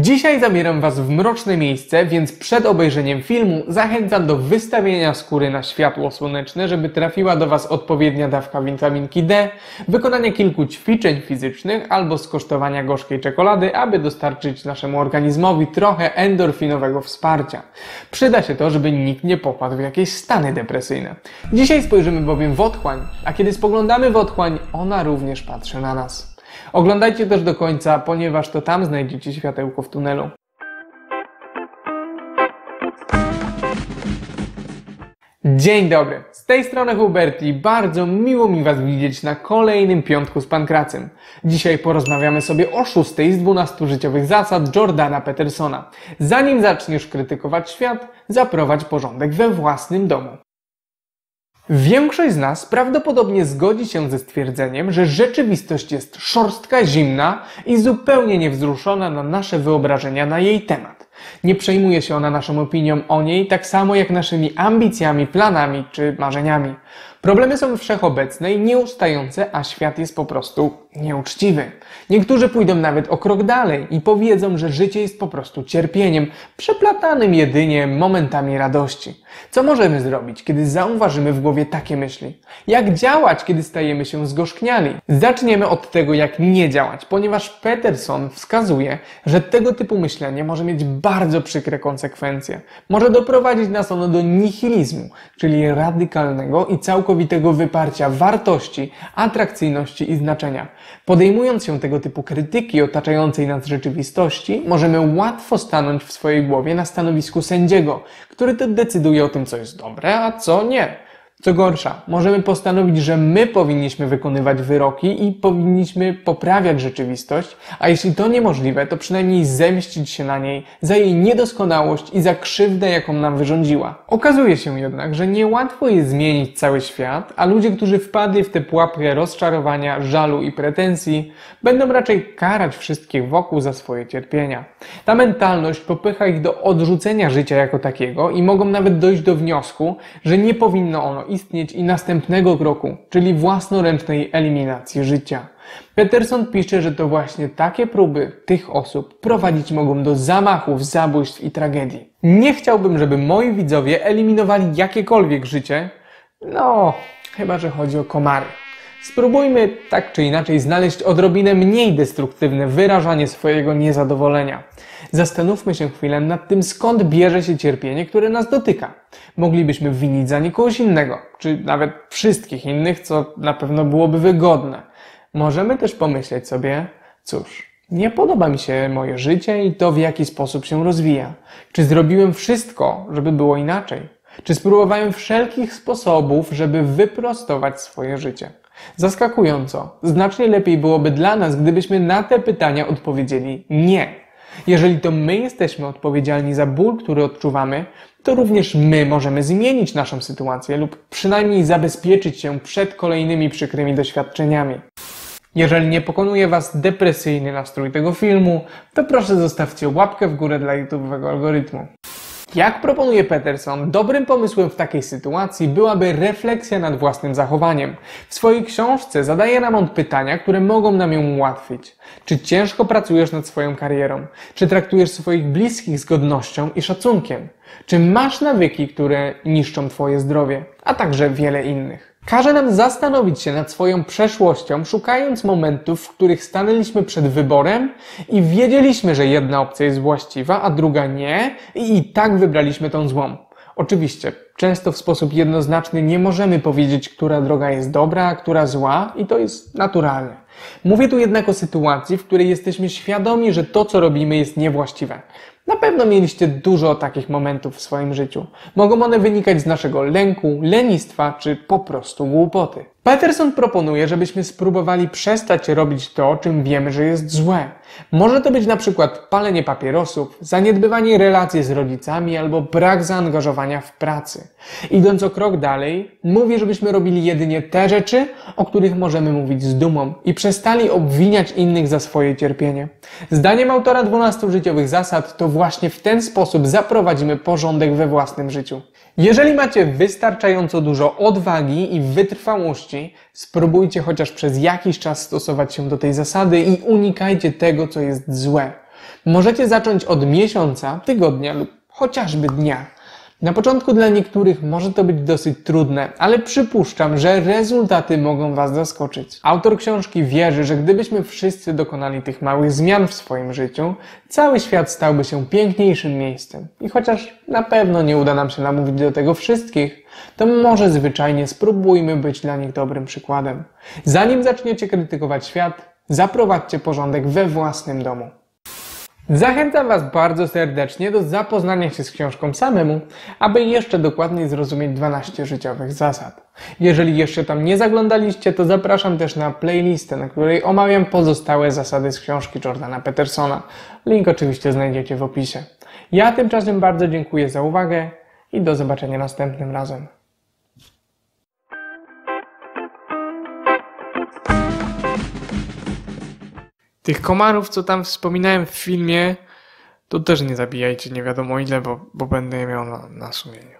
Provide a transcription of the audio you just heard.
Dzisiaj zabieram Was w mroczne miejsce, więc przed obejrzeniem filmu zachęcam do wystawienia skóry na światło słoneczne, żeby trafiła do Was odpowiednia dawka witaminki D, wykonania kilku ćwiczeń fizycznych albo skosztowania gorzkiej czekolady, aby dostarczyć naszemu organizmowi trochę endorfinowego wsparcia. Przyda się to, żeby nikt nie popadł w jakieś stany depresyjne. Dzisiaj spojrzymy bowiem w otchłań, a kiedy spoglądamy w otchłań, ona również patrzy na nas. Oglądajcie też do końca, ponieważ to tam znajdziecie światełko w tunelu. Dzień dobry, z tej strony Huberti. Bardzo miło mi Was widzieć na kolejnym piątku z Pankracem. Dzisiaj porozmawiamy sobie o szóstej z 12 życiowych zasad Jordana Petersona. Zanim zaczniesz krytykować świat, zaprowadź porządek we własnym domu. Większość z nas prawdopodobnie zgodzi się ze stwierdzeniem, że rzeczywistość jest szorstka, zimna i zupełnie niewzruszona na nasze wyobrażenia na jej temat. Nie przejmuje się ona naszą opinią o niej tak samo jak naszymi ambicjami, planami czy marzeniami. Problemy są wszechobecne i nieustające, a świat jest po prostu nieuczciwy. Niektórzy pójdą nawet o krok dalej i powiedzą, że życie jest po prostu cierpieniem, przeplatanym jedynie momentami radości. Co możemy zrobić, kiedy zauważymy w głowie takie myśli? Jak działać, kiedy stajemy się zgorzkniali? Zaczniemy od tego, jak nie działać, ponieważ Peterson wskazuje, że tego typu myślenie może mieć bardzo przykre konsekwencje. Może doprowadzić nas ono do nihilizmu, czyli radykalnego i całkowitego wyparcia wartości, atrakcyjności i znaczenia. Podejmując się tego typu krytyki otaczającej nas rzeczywistości, możemy łatwo stanąć w swojej głowie na stanowisku sędziego, który to decyduje o tym, co jest dobre, a co nie. Co gorsza, możemy postanowić, że my powinniśmy wykonywać wyroki i powinniśmy poprawiać rzeczywistość, a jeśli to niemożliwe, to przynajmniej zemścić się na niej za jej niedoskonałość i za krzywdę, jaką nam wyrządziła. Okazuje się jednak, że niełatwo jest zmienić cały świat, a ludzie, którzy wpadli w tę pułapkę rozczarowania, żalu i pretensji, będą raczej karać wszystkich wokół za swoje cierpienia. Ta mentalność popycha ich do odrzucenia życia jako takiego i mogą nawet dojść do wniosku, że nie powinno ono istnieć i następnego kroku, czyli własnoręcznej eliminacji życia. Peterson pisze, że to właśnie takie próby tych osób prowadzić mogą do zamachów, zabójstw i tragedii. Nie chciałbym, żeby moi widzowie eliminowali jakiekolwiek życie, no, chyba że chodzi o komary. Spróbujmy tak czy inaczej znaleźć odrobinę mniej destruktywne wyrażanie swojego niezadowolenia. Zastanówmy się chwilę nad tym, skąd bierze się cierpienie, które nas dotyka. Moglibyśmy winić za nie kogoś innego, czy nawet wszystkich innych, co na pewno byłoby wygodne. Możemy też pomyśleć sobie, cóż, nie podoba mi się moje życie i to, w jaki sposób się rozwija. Czy zrobiłem wszystko, żeby było inaczej? Czy spróbowałem wszelkich sposobów, żeby wyprostować swoje życie? Zaskakująco, znacznie lepiej byłoby dla nas, gdybyśmy na te pytania odpowiedzieli nie. Jeżeli to my jesteśmy odpowiedzialni za ból, który odczuwamy, to również my możemy zmienić naszą sytuację lub przynajmniej zabezpieczyć się przed kolejnymi przykrymi doświadczeniami. Jeżeli nie pokonuje Was depresyjny nastrój tego filmu, to proszę zostawcie łapkę w górę dla YouTube'owego algorytmu. Jak proponuje Peterson, dobrym pomysłem w takiej sytuacji byłaby refleksja nad własnym zachowaniem. W swojej książce zadaje nam on pytania, które mogą nam ją ułatwić. Czy ciężko pracujesz nad swoją karierą? Czy traktujesz swoich bliskich z godnością i szacunkiem? Czy masz nawyki, które niszczą Twoje zdrowie? A także wiele innych. Każe nam zastanowić się nad swoją przeszłością, szukając momentów, w których stanęliśmy przed wyborem i wiedzieliśmy, że jedna opcja jest właściwa, a druga nie, i tak wybraliśmy tą złą. Oczywiście, często w sposób jednoznaczny nie możemy powiedzieć, która droga jest dobra, a która zła, i to jest naturalne. Mówię tu jednak o sytuacji, w której jesteśmy świadomi, że to, co robimy, jest niewłaściwe. Na pewno mieliście dużo takich momentów w swoim życiu. Mogą one wynikać z naszego lęku, lenistwa czy po prostu głupoty. Peterson proponuje, żebyśmy spróbowali przestać robić to, czym wiemy, że jest złe. Może to być na przykład palenie papierosów, zaniedbywanie relacji z rodzicami albo brak zaangażowania w pracy. Idąc o krok dalej, mówię, żebyśmy robili jedynie te rzeczy, o których możemy mówić z dumą i przestali obwiniać innych za swoje cierpienie. Zdaniem autora 12 życiowych zasad to właśnie w ten sposób zaprowadzimy porządek we własnym życiu. Jeżeli macie wystarczająco dużo odwagi i wytrwałości, spróbujcie chociaż przez jakiś czas stosować się do tej zasady i unikajcie tego, co jest złe. Możecie zacząć od miesiąca, tygodnia lub chociażby dnia. Na początku dla niektórych może to być dosyć trudne, ale przypuszczam, że rezultaty mogą Was zaskoczyć. Autor książki wierzy, że gdybyśmy wszyscy dokonali tych małych zmian w swoim życiu, cały świat stałby się piękniejszym miejscem. I chociaż na pewno nie uda nam się namówić do tego wszystkich, to może zwyczajnie spróbujmy być dla nich dobrym przykładem. Zanim zaczniecie krytykować świat, zaprowadźcie porządek we własnym domu. Zachęcam Was bardzo serdecznie do zapoznania się z książką samemu, aby jeszcze dokładniej zrozumieć 12 życiowych zasad. Jeżeli jeszcze tam nie zaglądaliście, to zapraszam też na playlistę, na której omawiam pozostałe zasady z książki Jordana Petersona. Link oczywiście znajdziecie w opisie. Ja tymczasem bardzo dziękuję za uwagę i do zobaczenia następnym razem. Tych komarów, co tam wspominałem w filmie, to też nie zabijajcie nie wiadomo ile, bo, bo będę je miał na, na sumieniu.